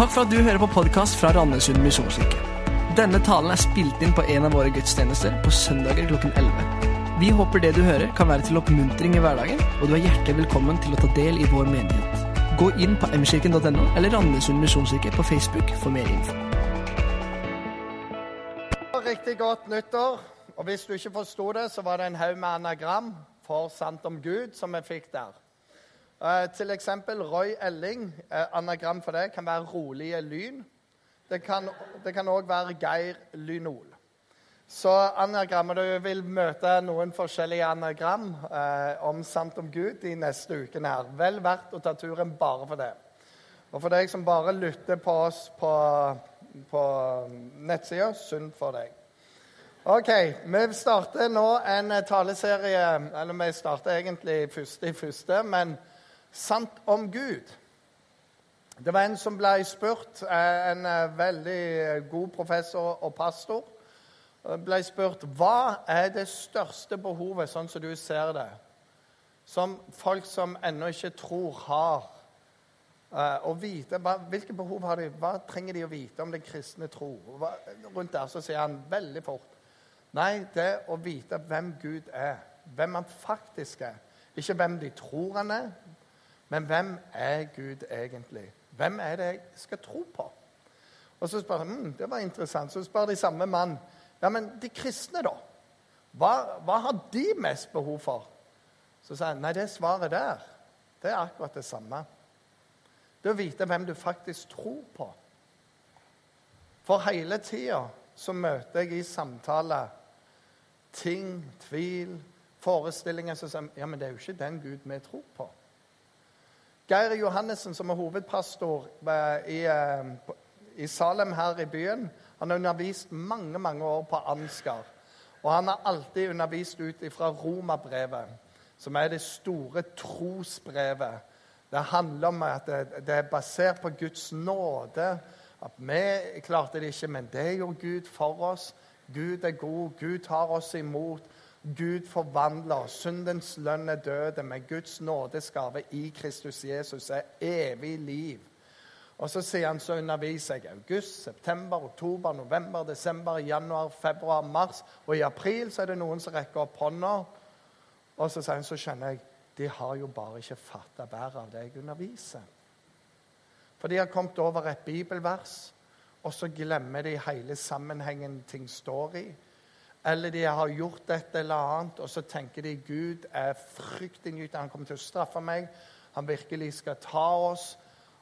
Takk for at du hører på podkast fra Randesund misjonskirke. Denne talen er spilt inn på en av våre gudstjenester på søndager klokken 11. Vi håper det du hører, kan være til oppmuntring i hverdagen, og du er hjertelig velkommen til å ta del i vår menighet. Gå inn på mkirken.no eller Randesund misjonskirke på Facebook for mer info. Riktig godt nyttår. Og hvis du ikke forsto det, så var det en haug med anagram for Sant om Gud som vi fikk der. Eh, til eksempel Roy Elling. Eh, anagram for det kan være rolige lyn. Det kan òg være Geir Lynol. Så anagrammer Du vil møte noen forskjellige anagram eh, om Sant om Gud de neste ukene. her. Vel verdt å ta turen bare for det. Og for deg som bare lytter på oss på, på nettsida, synd for deg. Ok, Vi starter nå en taleserie Eller vi starter egentlig første i første, men sant om Gud. Det var en som ble spurt, eh, en eh, veldig god professor og pastor, ble spurt hva er det største behovet, sånn som du ser det, som folk som ennå ikke tror, har. Å vite, Hvilke behov har de? Hva trenger de å vite om den kristne tro? Rundt der så sier han veldig fort Nei, det å vite hvem Gud er, hvem han faktisk er. Ikke hvem de tror han er, men hvem er Gud egentlig? Hvem er det jeg skal tro på? Og så spør han, mm, Det var interessant. Så spør de samme mann ja, men de kristne, da? Hva, hva har de mest behov for? Så sier han nei, det svaret der, det er akkurat det samme. Det å vite hvem du faktisk tror på. For hele tida så møter jeg i samtale ting, tvil, forestillinger som sier ja, men det er jo ikke den Gud vi tror på. Geir Johannessen, som er hovedpastor eh, i, eh, i Salem her i byen, han har undervist mange mange år på Ansgar. Og han har alltid undervist ut fra Romabrevet, som er det store trosbrevet. Det handler om at det, det er basert på Guds nåde. At vi klarte det ikke, men det gjorde Gud for oss. Gud er god, Gud tar oss imot. Gud forvandler. Syndens lønn er døden, men Guds nådesgave i Kristus Jesus er evig liv. Og så sier han så underviser jeg august, september, oktober, november, desember, januar, februar, mars. Og i april så er det noen som rekker opp hånda. Og så sier han, så skjønner jeg de har jo bare ikke fatta bæret av det jeg underviser. For de har kommet over et bibelvers og så glemmer de hele sammenhengen ting står i. Eller de har gjort et eller annet, og så tenker de Gud er fryktinngytende. Han kommer til å straffe meg. Han virkelig skal ta oss.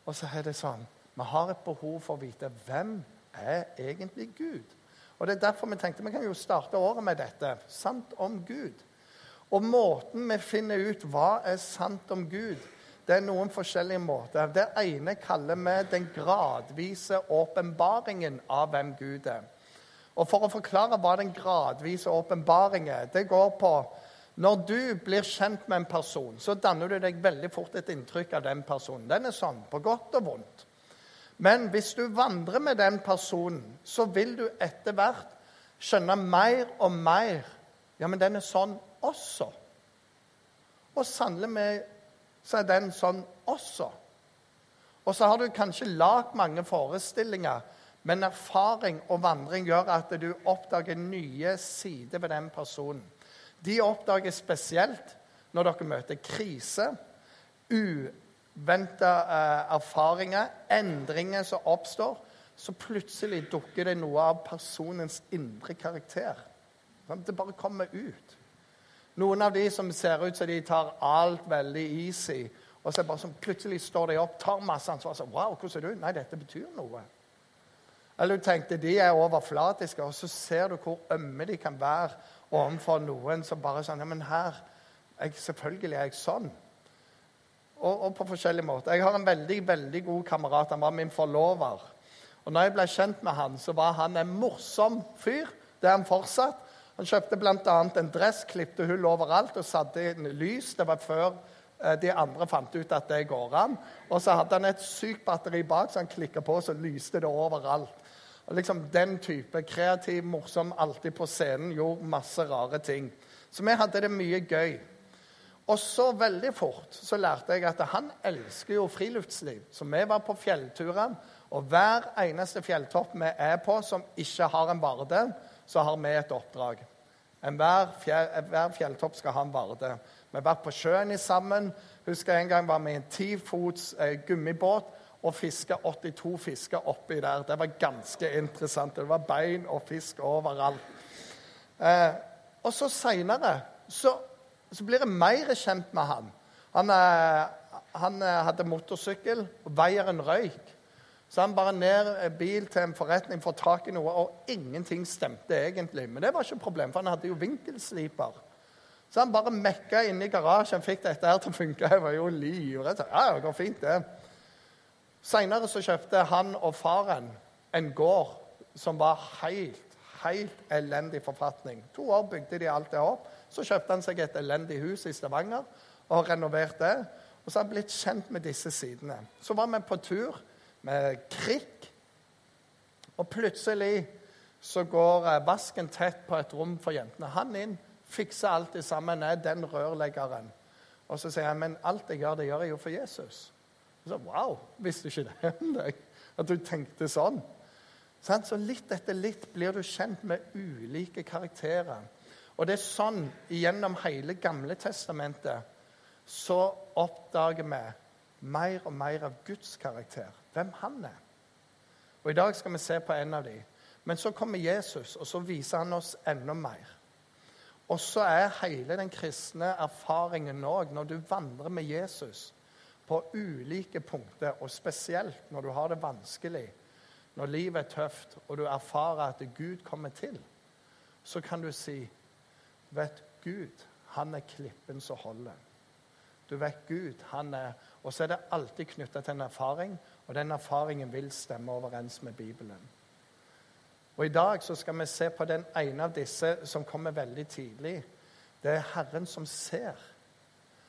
Og så er det sånn Vi har et behov for å vite hvem er egentlig Gud. Og Det er derfor vi tenkte vi kan jo starte året med dette. Sant om Gud. Og måten vi finner ut hva er sant om Gud, det er noen forskjellige måter. Det ene kaller vi den gradvise åpenbaringen av hvem Gud er. Og For å forklare hva den gradvise åpenbaring er, det går på når du blir kjent med en person, så danner du deg veldig fort et inntrykk av den personen. Den er sånn, på godt og vondt. Men hvis du vandrer med den personen, så vil du etter hvert skjønne mer og mer Ja, men den er sånn også. Og sannelig med så er den sånn også. Og så har du kanskje lagd mange forestillinger, men erfaring og vandring gjør at du oppdager nye sider ved den personen. De oppdager spesielt når dere møter krise, uventa eh, erfaringer, endringer som oppstår. Så plutselig dukker det noe av personens indre karakter. Det bare kommer ut. Noen av de som ser ut som de tar alt veldig easy. Og så bare sånn, plutselig står de opp, tar masse ansvar. og sier wow, hvordan er du? Nei, dette betyr noe. Eller du tenkte de er overflatiske, og så ser du hvor ømme de kan være overfor noen som bare sånn Ja, men her jeg, Selvfølgelig er jeg sånn. Og, og, på forskjellige måter. Jeg har en veldig veldig god kamerat. Han var min forlover. Og når jeg ble kjent med han, så var han en morsom fyr. Det er han fortsatt. Han kjøpte bl.a. en dress, klipte hull overalt og satte inn lys. Det var før de andre fant ut at det går an. Og så hadde han et sykt batteri bak, så han klikka på, så lyste det overalt. Og liksom Den type kreativ, morsom, alltid på scenen, gjorde masse rare ting. Så vi hadde det mye gøy. Og så veldig fort så lærte jeg at han elsker jo friluftsliv. Så vi var på fjellturer, Og hver eneste fjelltopp vi er på som ikke har en varde, så har vi et oppdrag. Enhver fjell, hver fjelltopp skal ha en varde. Vi vært på sjøen sammen. Husker jeg en gang var vi i en tifots eh, gummibåt og fiska 82 fisker oppi der. Det var ganske interessant. Det var bein og fisk overalt. Eh, og så seinere så, så, blir jeg mer kjent med han. Han, eh, han eh, hadde motorsykkel, og veieren røyk. Så han bare ned bil til en forretning, får tak i noe, og ingenting stemte egentlig. Men det var ikke et problem, for han hadde jo vinkelsliper. Så han bare mekka inne i garasjen, fikk dette her til å funke. Jeg var jo livredd. Ja, det går fint, det. Seinere så kjøpte han og faren en gård som var helt, helt elendig forfatning. To år bygde de alt det opp. Så kjøpte han seg et elendig hus i Stavanger og renoverte det. Og så har han blitt kjent med disse sidene. Så var vi på tur med krikk, og plutselig så går eh, vasken tett på et rom for jentene. Han inn, fikser alt det sammen, Nei, den rørleggeren. Og så sier han men alt jeg gjør, det gjør jeg jo for Jesus. Så, Wow, visste ikke det om deg? At du tenkte sånn? Så litt etter litt blir du kjent med ulike karakterer. Og det er sånn gjennom hele Gamle testamentet så oppdager vi mer og mer av Guds karakter. Hvem han er. Og I dag skal vi se på en av dem. Men så kommer Jesus, og så viser han oss enda mer. Og så er hele den kristne erfaringen òg, når du vandrer med Jesus på ulike punkter, og spesielt når du har det vanskelig, når livet er tøft, og du erfarer at Gud kommer til, så kan du si Vet Gud, han er klippen som holder. Du vet Gud, han er Og så er det alltid knytta til en erfaring, og den erfaringen vil stemme overens med Bibelen. Og I dag så skal vi se på den ene av disse som kommer veldig tidlig. Det er Herren som ser.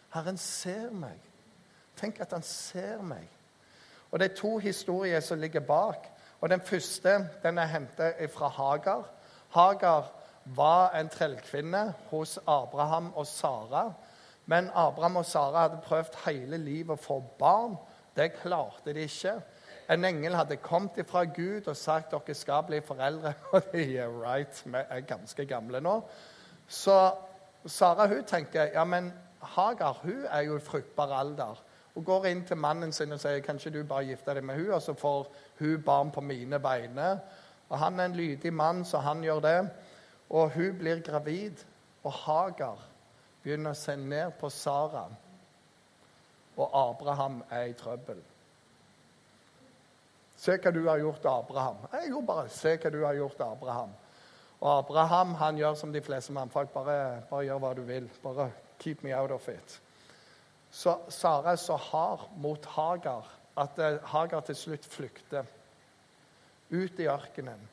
Herren ser meg. Tenk at han ser meg. Og Det er to historier som ligger bak. Og Den første den er hentet fra Hagar. Hagar var en trellkvinne hos Abraham og Sara. Men Abraham og Sara hadde prøvd hele livet å få barn. Det klarte de ikke. En engel hadde kommet ifra Gud og sagt dere skal bli foreldre. Og de er right, vi er ganske gamle nå. Så Sara hun tenker ja, men Hagar hun er jo i fruktbar alder. Hun går inn til mannen sin og sier kanskje du bare gifter deg med hun, og så får hun barn på mine vegne. Og Han er en lydig mann, så han gjør det. Og hun blir gravid. Og Hagar begynner å se ned på Sara, og Abraham er i trøbbel. Se hva du har gjort, Abraham. Jeg gjorde bare se hva du har gjort, Abraham. Og Abraham han gjør som de fleste mannfolk. Bare, bare gjør hva du vil. Bare keep me out of it. Så Sara er så hard mot Hagar at eh, Hagar til slutt flykter ut i ørkenen.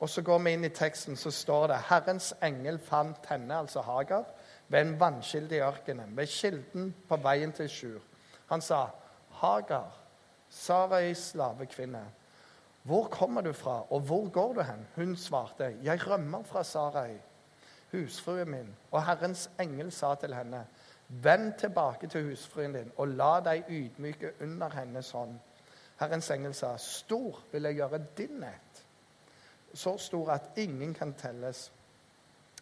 Og så går vi inn i teksten, så står det Herrens engel fant henne, altså Hagar, ved en vannkilde i ørkenen, ved kilden på veien til Sjur. Han sa, 'Hagar, Sarais slavekvinne, hvor kommer du fra, og hvor går du hen?' Hun svarte, 'Jeg rømmer fra Sarai, husfruen min.' Og Herrens engel sa til henne, 'Vend tilbake til husfruen din, og la deg ydmyke under hennes hånd.' Herrens engel sa, 'Stor vil jeg gjøre din ett.' Så stor at ingen kan telles.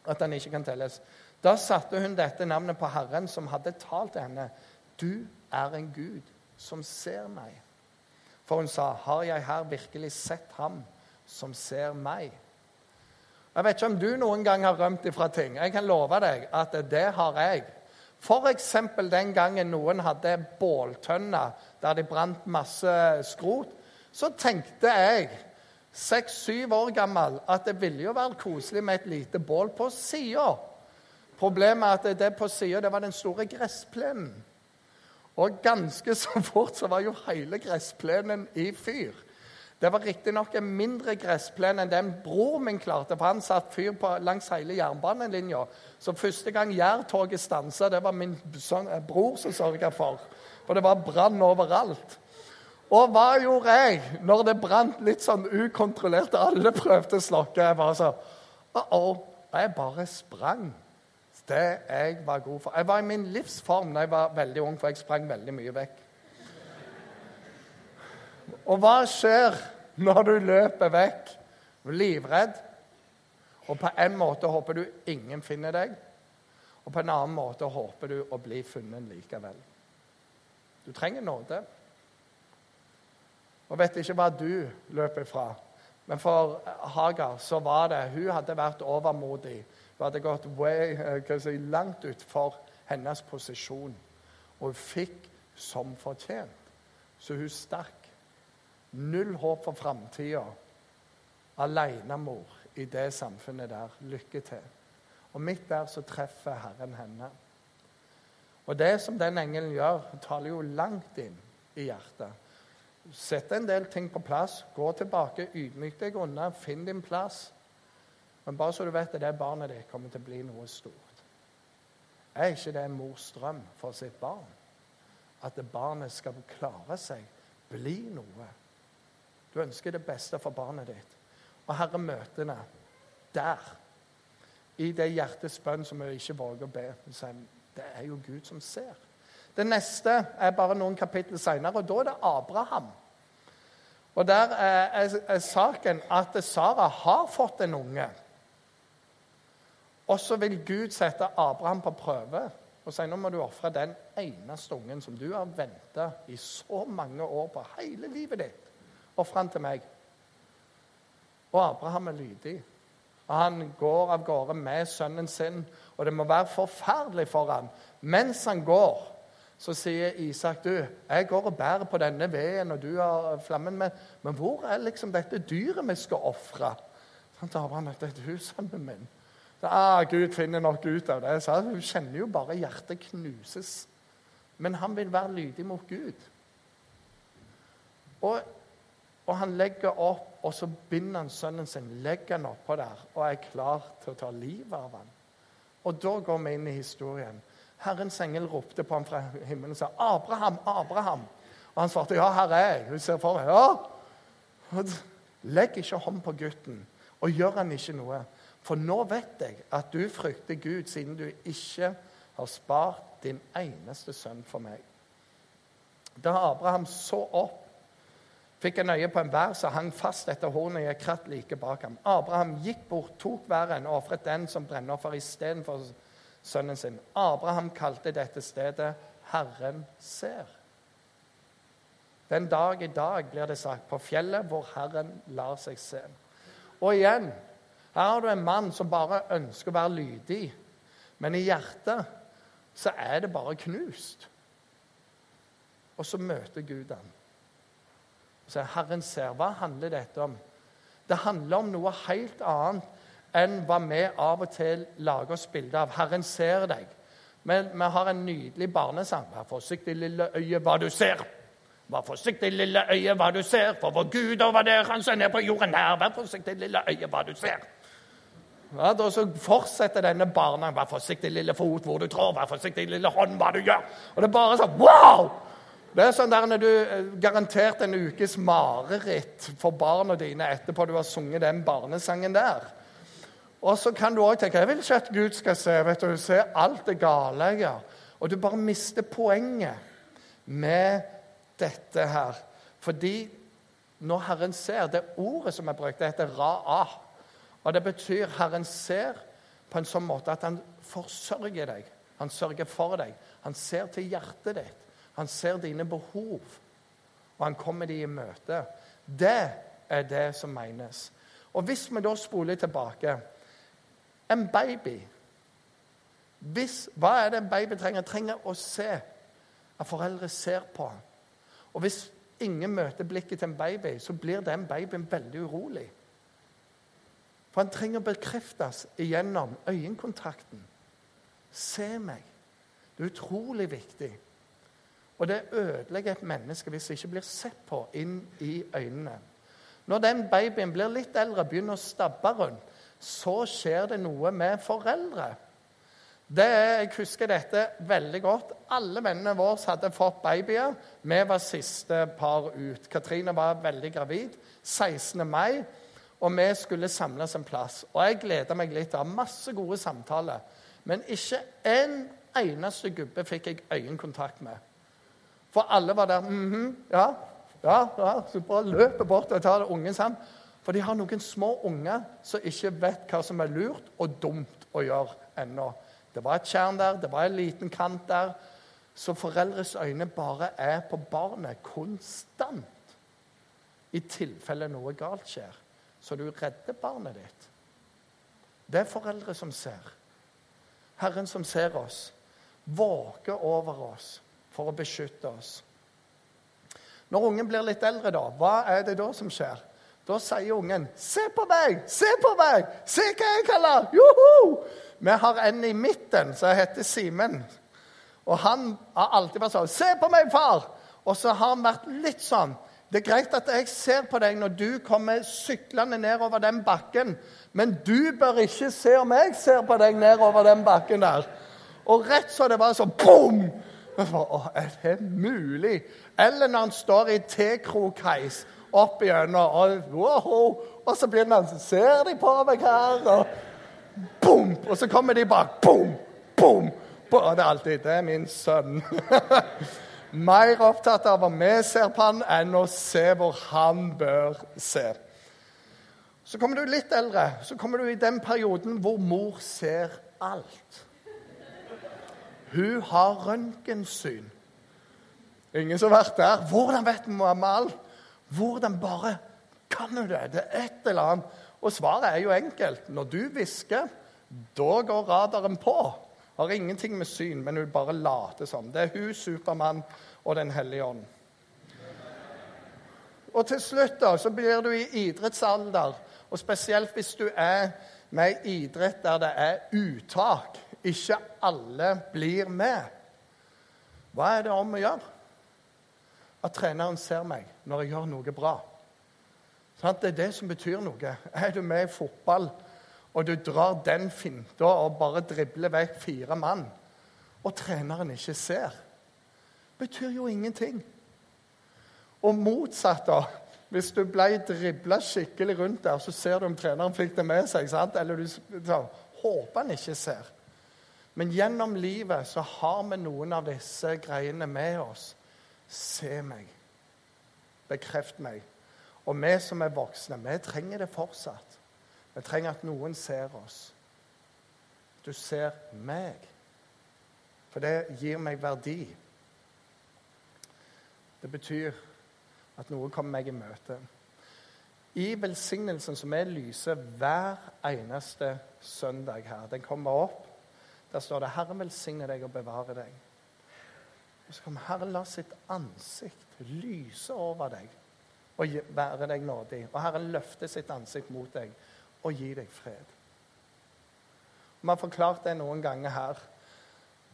At den ikke kan telles. Da satte hun dette navnet på Herren, som hadde talt til henne. Du er en Gud som ser meg. For hun sa, har jeg her virkelig sett ham som ser meg? Jeg vet ikke om du noen gang har rømt ifra ting. Jeg kan love deg at det har jeg. F.eks. den gangen noen hadde båltønner der de brant masse skrot. Så tenkte jeg, seks-syv år gammel, at det ville jo være koselig med et lite bål på sida. Problemet er at det på sida var den store gressplenen. Og ganske så fort så var jo hele gressplenen i fyr. Det var riktignok en mindre gressplen enn den bror min klarte, for han satt fyr på, langs hele jernbanelinja. Så første gang Jærtoget stansa, det var min sånn, bror som sørga for. For det var brann overalt. Og hva gjorde jeg når det brant litt sånn ukontrollert? Alle prøvde å slokke. Jeg bare så, uh -oh. Jeg bare sprang det jeg var god for. Jeg var i min livsform da jeg var veldig ung, for jeg sprang veldig mye vekk. Og hva skjer når du løper vekk? Livredd. Og på en måte håper du ingen finner deg, og på en annen måte håper du å bli funnet likevel. Du trenger nåde. Og vet ikke hva du løper fra. Men for Hagar så var det Hun hadde vært overmodig. Hun hadde gått way, eh, si, langt utfor hennes posisjon. Og hun fikk som fortjent. Så hun stakk. Null håp for framtida. Alenemor i det samfunnet der. Lykke til. Og midt der så treffer Herren henne. Og det som den engelen gjør, taler jo langt inn i hjertet. Sett en del ting på plass. Gå tilbake, ydmyk deg unna, finn din plass. Men bare så du vet at det barnet ditt kommer til å bli noe stort. Er ikke det en mors drøm for sitt barn? At barnet skal klare seg, bli noe. Du ønsker det beste for barnet ditt. Og Herre møtene der, i det hjertets bønn som vi ikke våger å be. Det er jo Gud som ser. Det neste er bare noen kapittel seinere, og da er det Abraham. Og Der er, er, saken at Sara har fått en unge. Og så vil Gud sette Abraham på prøve og si nå må du ofre den eneste ungen som du har venta i så mange år på, hele livet ditt. Ofre han til meg. Og Abraham er lydig. Og Han går av gårde med sønnen sin, og det må være forferdelig for ham. Mens han går, så sier Isak du, jeg går og bærer på denne veden, og du har flammen med, men hvor er liksom dette dyret vi skal ofre? Abraham, dette er huset min. Ah, Gud finner nok ut av det. Så hun kjenner jo bare hjertet knuses. Men han vil være lydig mot Gud. Og, og han legger opp, og så binder han sønnen sin, legger han oppå der og er klar til å ta livet av ham. Og da går vi inn i historien. Herrens engel ropte på ham fra himmelen og sa, 'Abraham, Abraham.' Og han svarte, 'Ja, her er jeg.' Hun ser for meg, ja. Legg ikke hånd på gutten, og gjør han ikke noe. For nå vet jeg at du frykter Gud, siden du ikke har spart din eneste sønn for meg. Da Abraham så opp, fikk en øye på en vær som hang fast etter hornet i et kratt like bak ham. Abraham gikk bort, tok væren og ofret den som brennoffer istedenfor sønnen sin. Abraham kalte dette stedet 'Herren ser'. Den dag i dag blir det sagt, på fjellet hvor Herren lar seg se. Og igjen her har du en mann som bare ønsker å være lydig, men i hjertet så er det bare knust. Og så møter Gud ham. Så Herren ser. Hva handler dette om? Det handler om noe helt annet enn hva vi av og til lager oss bilde av. Herren ser deg. Men vi har en nydelig barnesang. Vær forsiktig, lille øye, hva du ser. Vær forsiktig, lille øye, hva du ser. For vår Gud over der, han som er på jorden her. Vær forsiktig, lille øye, hva du ser. Ja, da så fortsetter denne barna. Vær forsiktig, lille fot, hvor du trår. Vær forsiktig, lille hånd, hva du gjør. Og det er bare sånn Wow! Det er sånn der når du eh, garantert en ukes mareritt for barna dine etterpå du har sunget den barnesangen der. Og så kan du òg tenke jeg vil ikke at Gud skal se vet du, se alt det gale jeg gjør. Og du bare mister poenget med dette her. Fordi når Herren ser Det ordet som er brukt, det heter ra'ah. Og det betyr Herren ser på en sånn måte at han forsørger deg. Han sørger for deg. Han ser til hjertet ditt. Han ser dine behov, og han kommer de i møte. Det er det som menes. Og hvis vi da spoler tilbake En baby hvis, Hva er det en baby trenger? Trenger å se. At foreldre ser på. Og hvis ingen møter blikket til en baby, så blir den babyen veldig urolig. For han trenger å bekreftes igjennom øyekontakten. Se meg. Det er utrolig viktig. Og det ødelegger et menneske hvis det ikke blir sett på inn i øynene. Når den babyen blir litt eldre, begynner å stabbe rundt, så skjer det noe med foreldre. Det, jeg husker dette veldig godt. Alle vennene våre hadde fått babyer. Vi var siste par ut. Katrine var veldig gravid. 16. mai og vi skulle samles en plass. Og jeg gleda meg litt. av masse gode samtaler. Men ikke en eneste gubbe fikk jeg øyekontakt med. For alle var der mm -hmm, Ja, Ja, ja, Så bare løper bort og tar ungen sammen. For de har noen små unger som ikke vet hva som er lurt og dumt å gjøre ennå. Det var et tjern der, det var en liten kant der. Så foreldres øyne bare er på barnet konstant. I tilfelle noe galt skjer. Så du redder barnet ditt. Det er foreldre som ser. Herren som ser oss, våker over oss for å beskytte oss. Når ungen blir litt eldre, da, hva er det da som skjer? Da sier ungen 'Se på meg! Se på meg! Se hva jeg kaller Joho!' Vi har en i midten som heter Simen. Og han har alltid vært sånn 'Se på meg, far!' Og så har han vært litt sånn det er greit at jeg ser på deg når du kommer syklende nedover den bakken, men du bør ikke se om jeg ser på deg nedover den bakken der. Og rett så det var sånn boom! Å, er det mulig? Eller når han står i T-krokheis opp igjennom, og, wow, og så blir han Ser de på meg her? Og boom! Og så kommer de bak. Boom! Boom! Og det er alltid Det er min sønn. Mer opptatt av om vi ser på han, enn å se hvor han bør se. Så kommer du litt eldre, så kommer du i den perioden hvor mor ser alt. Hun har røntgensyn. Ingen som har vært der. Hvordan vet mamma alt? Hvordan bare kan hun det? Det er et eller annet. Og svaret er jo enkelt. Når du hvisker, da går radaren på. Har ingenting med syn, men hun bare later som. Det er hun, Supermann og Den hellige ånd. Og til slutt da, så blir du i idrettsalder, og spesielt hvis du er med i idrett der det er uttak. Ikke alle blir med. Hva er det om å gjøre? at treneren ser meg når jeg gjør noe bra. Det er det som betyr noe. Er du med i fotball, og du drar den finta og bare dribler vekk fire mann, og treneren ikke ser, betyr jo ingenting. Og motsatt, da. Hvis du ble dribla skikkelig rundt der, så ser du om treneren fikk det med seg. sant? Eller du så, håper han ikke ser. Men gjennom livet så har vi noen av disse greiene med oss Se meg. Bekreft meg. Og vi som er voksne, vi trenger det fortsatt. Vi trenger at noen ser oss. Du ser meg. For det gir meg verdi. Det betyr at noen kommer meg i møte. I velsignelsen som vi lyser hver eneste søndag her, den kommer opp. Der står det 'Herren velsigne deg og bevare deg'. Og så kommer Herren la sitt ansikt lyse over deg og være deg nådig. Og Herren løfter sitt ansikt mot deg og gi deg fred. Vi har forklart det noen ganger her,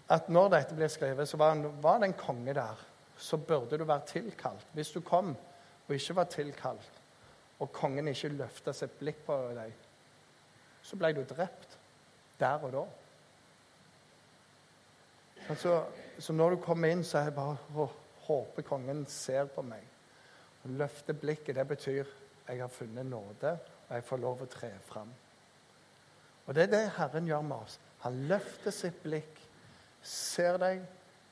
at når dette blir skrevet, så var, var det en konge der. Så burde du være tilkalt. Hvis du kom og ikke var tilkalt, og kongen ikke løfta sitt blikk på deg, så ble du drept der og da. Altså, så når du kommer inn, så er jeg bare å håpe kongen ser på meg. Løfte blikket. Det betyr jeg har funnet nåde, og jeg får lov å tre fram. Og det er det Herren gjør med oss. Han løfter sitt blikk, ser deg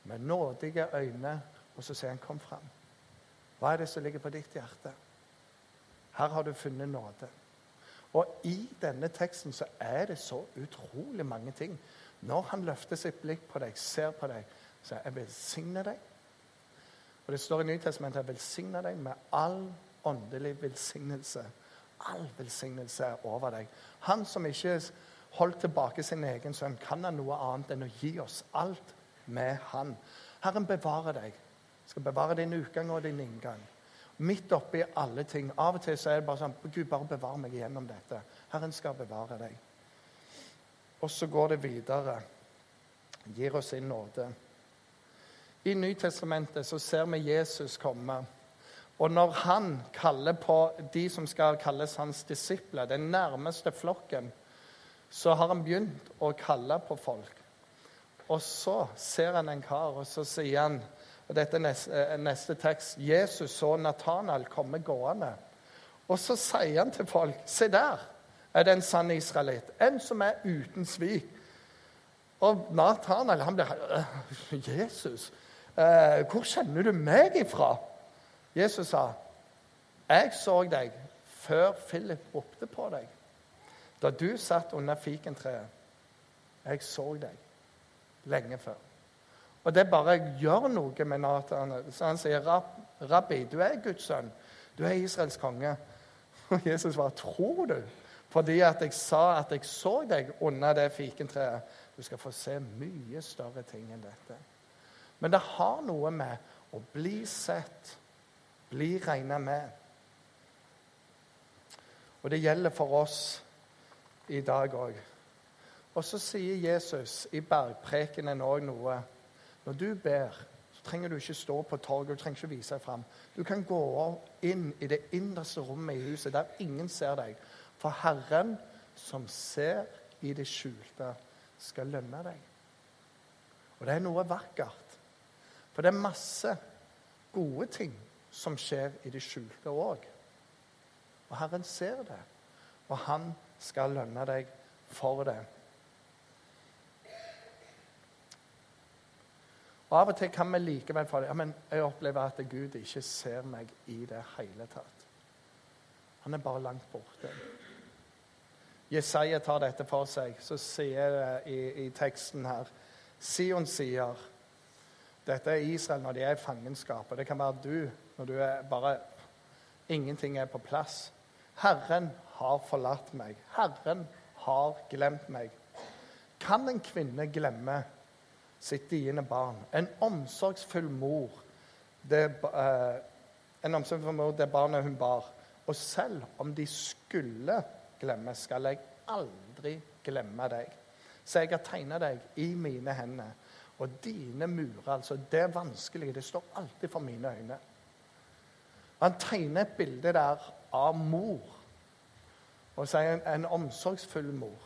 med nådige øyne, og så sier han 'kom fram'. Hva er det som ligger på ditt hjerte? Her har du funnet nåde. Og i denne teksten så er det så utrolig mange ting. Når han løfter sitt blikk på deg, ser på deg, så jeg velsigner deg. Og Det står i Nytestamentet jeg velsigner deg med all åndelig velsignelse. All velsignelse er over deg. Han som ikke holdt tilbake sin egen sønn, kan ha noe annet enn å gi oss alt med han. Herren bevarer deg. Skal bevare din utgang og din inngang. Midt oppi alle ting. Av og til så er det bare sånn Gud, bare bevar meg gjennom dette. Herren skal bevare deg. Og så går det videre. Gir oss sin nåde. I Nytestamentet så ser vi Jesus komme. Og når han kaller på de som skal kalles hans disipler, den nærmeste flokken, så har han begynt å kalle på folk. Og så ser han en kar, og så sier han og Dette er eh, neste tekst. Jesus så Nathanael komme gående. Og så sier han til folk Se der er det en sann israelitt. En som er uten svik. Og Nathanael han blir Jesus, Eh, hvor kjenner du meg ifra? Jesus sa, 'Jeg så deg før Philip ropte på deg.' 'Da du satt under fikentreet. Jeg så deg lenge før.' Og det bare gjør noe med Nathan. Så han sier, 'Rabbi, du er Guds sønn. Du er Israels konge.' Og Jesus svarer, 'Tror du?' Fordi at jeg sa at jeg så deg under det fikentreet. Du skal få se mye større ting enn dette. Men det har noe med å bli sett, bli regna med. Og det gjelder for oss i dag òg. Og så sier Jesus i bergprekenen òg noe. Når du ber, så trenger du ikke stå på torget, du trenger ikke vise deg fram. Du kan gå inn i det innerste rommet i huset, der ingen ser deg. For Herren, som ser i det skjulte, skal lønne deg. Og det er noe vakkert. For det er masse gode ting som skjer i det skjulte òg. Og Herren ser det, og han skal lønne deg for det. Og Av og til kan vi likevel få det. Ja, men jeg opplever at Gud ikke ser meg i det hele tatt. Han er bare langt borte. Jesaja tar dette for seg. Så sier det i, i teksten her Sion sier dette er Israel når de er i fangenskap, og det kan være du når du er bare Ingenting er på plass. Herren har forlatt meg. Herren har glemt meg. Kan en kvinne glemme sitt diende barn? En omsorgsfull mor, det, eh, en omsorgsfull mor det barnet hun bar. Og selv om de skulle glemme, skal jeg aldri glemme deg. Så jeg har tegna deg i mine hender. Og dine murer, altså det vanskelige, det står alltid for mine øyne. Han tegner et bilde der av mor, og sier en, en omsorgsfull mor.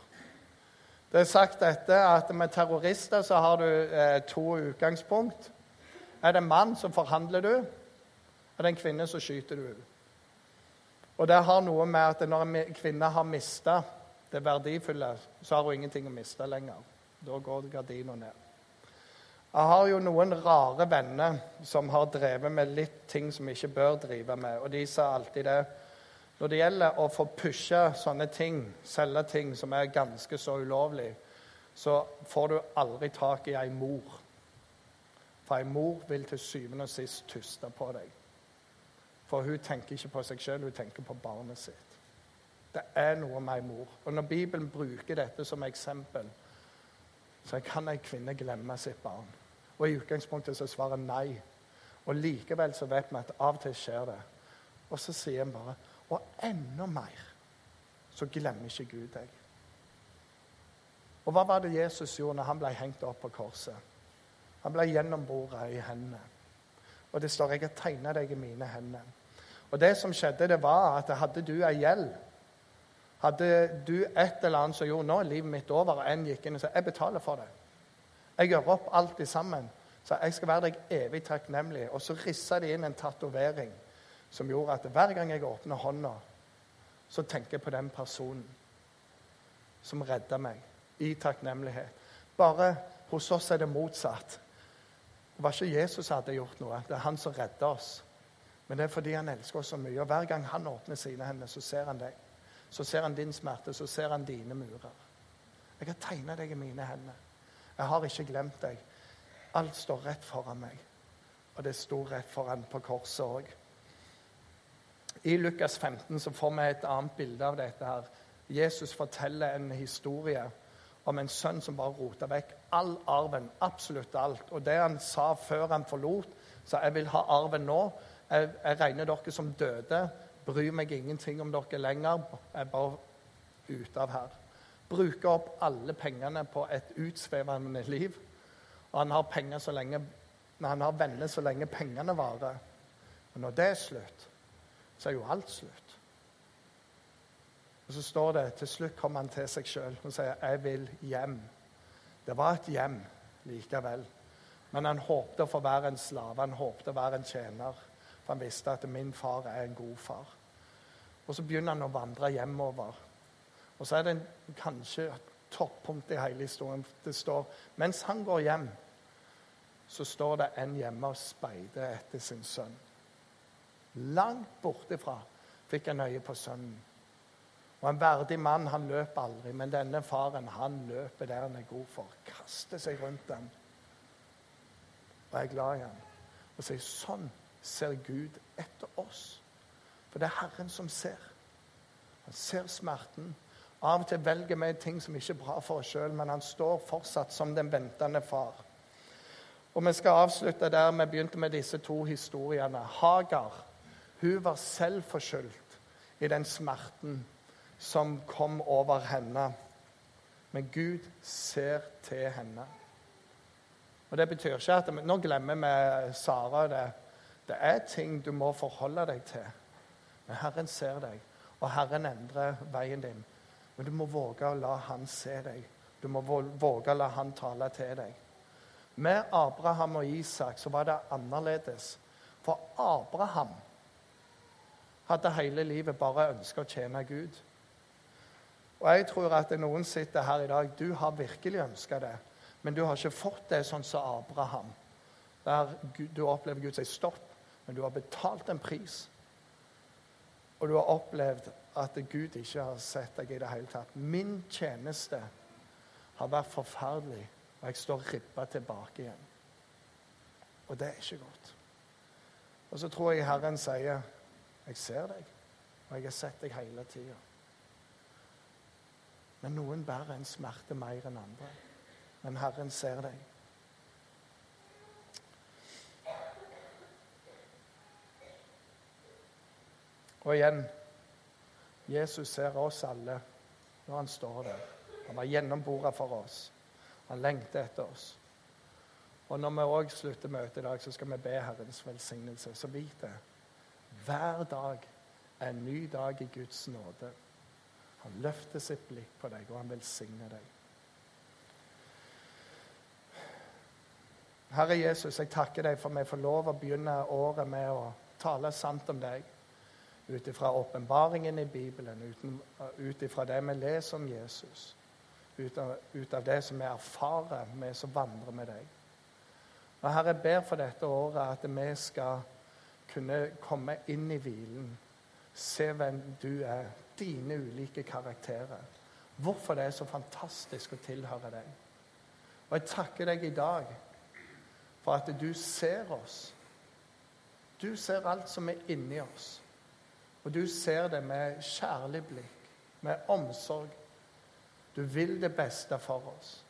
Det er sagt dette at med terrorister så har du eh, to utgangspunkt. Er det en mann, så forhandler du. Er det en kvinne, så skyter du. Og det har noe med at når en kvinne har mista det verdifulle, så har hun ingenting å miste lenger. Da går gardina ned. Jeg har jo noen rare venner som har drevet med litt ting som vi ikke bør drive med. Og de sa alltid det. Når det gjelder å få pushe sånne ting, selge ting som er ganske så ulovlig, så får du aldri tak i ei mor. For ei mor vil til syvende og sist tuste på deg. For hun tenker ikke på seg sjøl, hun tenker på barnet sitt. Det er noe med ei mor. Og når Bibelen bruker dette som eksempel, så kan ei kvinne glemme sitt barn. Og i utgangspunktet så svarer nei. Og likevel så vet vi at av og til skjer det. Og så sier han bare Og enda mer så glemmer ikke Gud deg. Og hva var det Jesus gjorde når han ble hengt opp på korset? Han ble gjennomboret i hendene. Og det står 'Jeg har tegna deg i mine hender'. Og det som skjedde, det var at hadde du ei gjeld Hadde du et eller annet som gjorde nå livet mitt over, og en gikk inn og sa 'Jeg betaler for det'. Jeg gjør opp alt sammen. Så jeg skal være deg evig takknemlig. Og så rissa de inn en tatovering som gjorde at hver gang jeg åpner hånda, så tenker jeg på den personen som redda meg, i takknemlighet. Bare hos oss er det motsatt. Det var ikke Jesus som hadde gjort noe, det er han som redda oss. Men det er fordi han elsker oss så mye. Og hver gang han åpner sine hender, så ser han deg. Så ser han din smerte, så ser han dine murer. Jeg har tegna deg i mine hender. Jeg har ikke glemt deg. Alt står rett foran meg. Og det sto rett foran på korset òg. I Lukas 15 så får vi et annet bilde av dette. her. Jesus forteller en historie om en sønn som bare rota vekk all arven. Absolutt alt. Og det han sa før han forlot, sa jeg vil ha arven nå. Jeg, jeg regner dere som døde. Bryr meg ingenting om dere lenger. Jeg er bare ute av her. Bruker opp alle pengene på et utsvevende liv. Og han har penger så lenge han har venner så lenge pengene varer. Og når det er slutt, så er jo alt slutt. Og så står det til slutt kommer han til seg sjøl og sier 'Jeg vil hjem'. Det var et hjem likevel. Men han håpte å få være en slave, han håpte å være en tjener. For han visste at min far er en god far. Og så begynner han å vandre hjemover. Og så er det kanskje toppunkt i hele historien. Det står mens han går hjem, så står det en hjemme og speider etter sin sønn. langt bortifra, fikk han øye på sønnen. Og En verdig mann han løper aldri, men denne faren han løper der han er god for. Kaster seg rundt den. Og er glad i han. Og sier sånn ser Gud etter oss. For det er Herren som ser. Han ser smerten. Av og til velger vi ting som ikke er bra for oss sjøl, men han står fortsatt som den ventende far. Og Vi skal avslutte der vi begynte med disse to historiene. Hagar hun var selv forskyldt i den smerten som kom over henne. Men Gud ser til henne. Og Det betyr ikke at Nå glemmer vi Sara. Det, det er ting du må forholde deg til. Men Herren ser deg, og Herren endrer veien din. Men du må våge å la Han se deg. Du må våge å la Han tale til deg. Med Abraham og Isak så var det annerledes. For Abraham hadde hele livet bare ønska å tjene Gud. Og jeg tror at noen sitter her i dag Du har virkelig ønska det, men du har ikke fått det sånn som Abraham. Der du opplever Gud sier stopp, men du har betalt en pris. Og du har opplevd at Gud ikke har sett deg i det hele tatt. Min tjeneste har vært forferdelig, og jeg står ribba tilbake igjen. Og det er ikke godt. Og så tror jeg Herren sier, 'Jeg ser deg, og jeg har sett deg hele tida.' Men noen bærer en smerte mer enn andre. Men Herren ser deg. Og igjen Jesus ser oss alle når han står der. Han var gjennombora for oss. Han lengter etter oss. Og når vi òg slutter møtet i dag, så skal vi be Herrens velsignelse. Så vit det. Hver dag er en ny dag i Guds nåde. Han løfter sitt blikk på deg, og han velsigner deg. Herre Jesus, jeg takker deg for at vi får lov å begynne året med å tale sant om deg. Ut ifra åpenbaringen i Bibelen, ut ifra det vi leser om Jesus. Ut av, ut av, det som vi erfarer, vi som vandrer med deg. Og Herre, jeg ber for dette året at vi skal kunne komme inn i hvilen. Se hvem du er. Dine ulike karakterer. Hvorfor det er så fantastisk å tilhøre deg. Og jeg takker deg i dag for at du ser oss. Du ser alt som er inni oss. Og du ser det med kjærlig blikk, med omsorg. Du vil det beste for oss.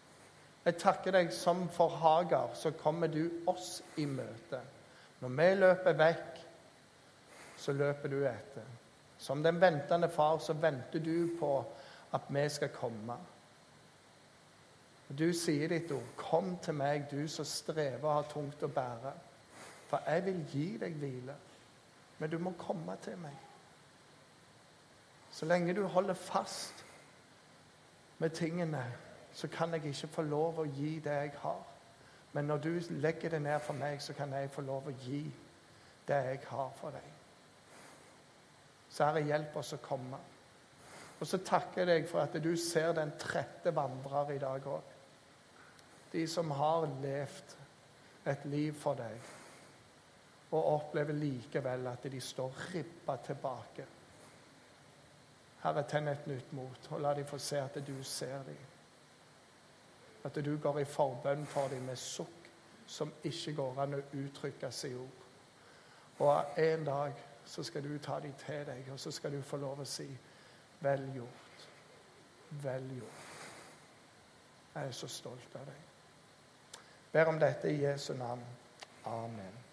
Jeg takker deg som for Hagar, så kommer du oss i møte. Når vi løper vekk, så løper du etter. Som den ventende far så venter du på at vi skal komme. Du sier ditt ord, 'Kom til meg, du som strever og har tungt å bære.' For jeg vil gi deg hvile, men du må komme til meg. Så lenge du holder fast med tingene, så kan jeg ikke få lov å gi det jeg har. Men når du legger det ned for meg, så kan jeg få lov å gi det jeg har for deg. Så Herre, hjelp oss å komme. Og så takker jeg deg for at du ser den trette vandrer i dag òg. De som har levd et liv for deg, og opplever likevel at de står ribba tilbake. Herre, tenn et nytt mot, og la dem få se at du ser dem. At du går i forbønn for dem med sukk som ikke går an å uttrykkes i ord. Og en dag så skal du ta dem til deg, og så skal du få lov å si vel gjort. Vel gjort. Jeg er så stolt av deg. Ber om dette i Jesu navn. Amen.